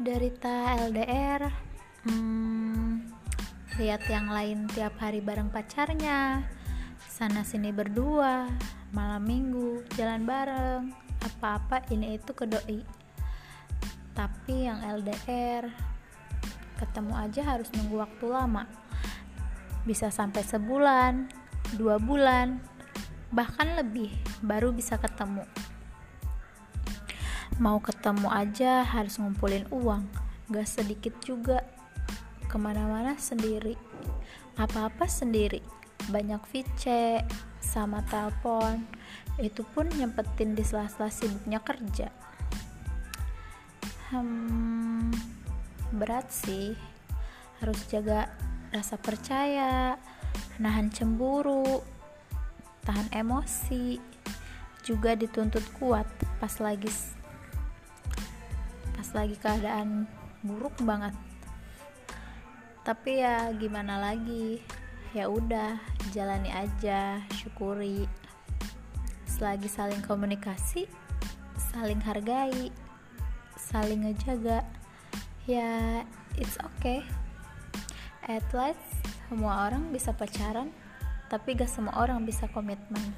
derita LDR hmm, lihat yang lain tiap hari bareng pacarnya. Sana sini berdua malam minggu jalan bareng. Apa-apa ini itu ke doi. Tapi yang LDR ketemu aja harus nunggu waktu lama. Bisa sampai sebulan dua bulan bahkan lebih baru bisa ketemu mau ketemu aja harus ngumpulin uang. Gak sedikit juga. Ke mana-mana sendiri. Apa-apa sendiri. Banyak VC sama telepon. Itu pun nyempetin di sela-sela sibuknya kerja. Hmm, berat sih. Harus jaga rasa percaya nahan cemburu tahan emosi. Juga dituntut kuat pas lagi lagi keadaan buruk banget. Tapi ya gimana lagi? Ya udah jalani aja syukuri. Selagi saling komunikasi saling hargai saling ngejaga ya it's okay. At least semua orang bisa pacaran tapi gak semua orang bisa komitmen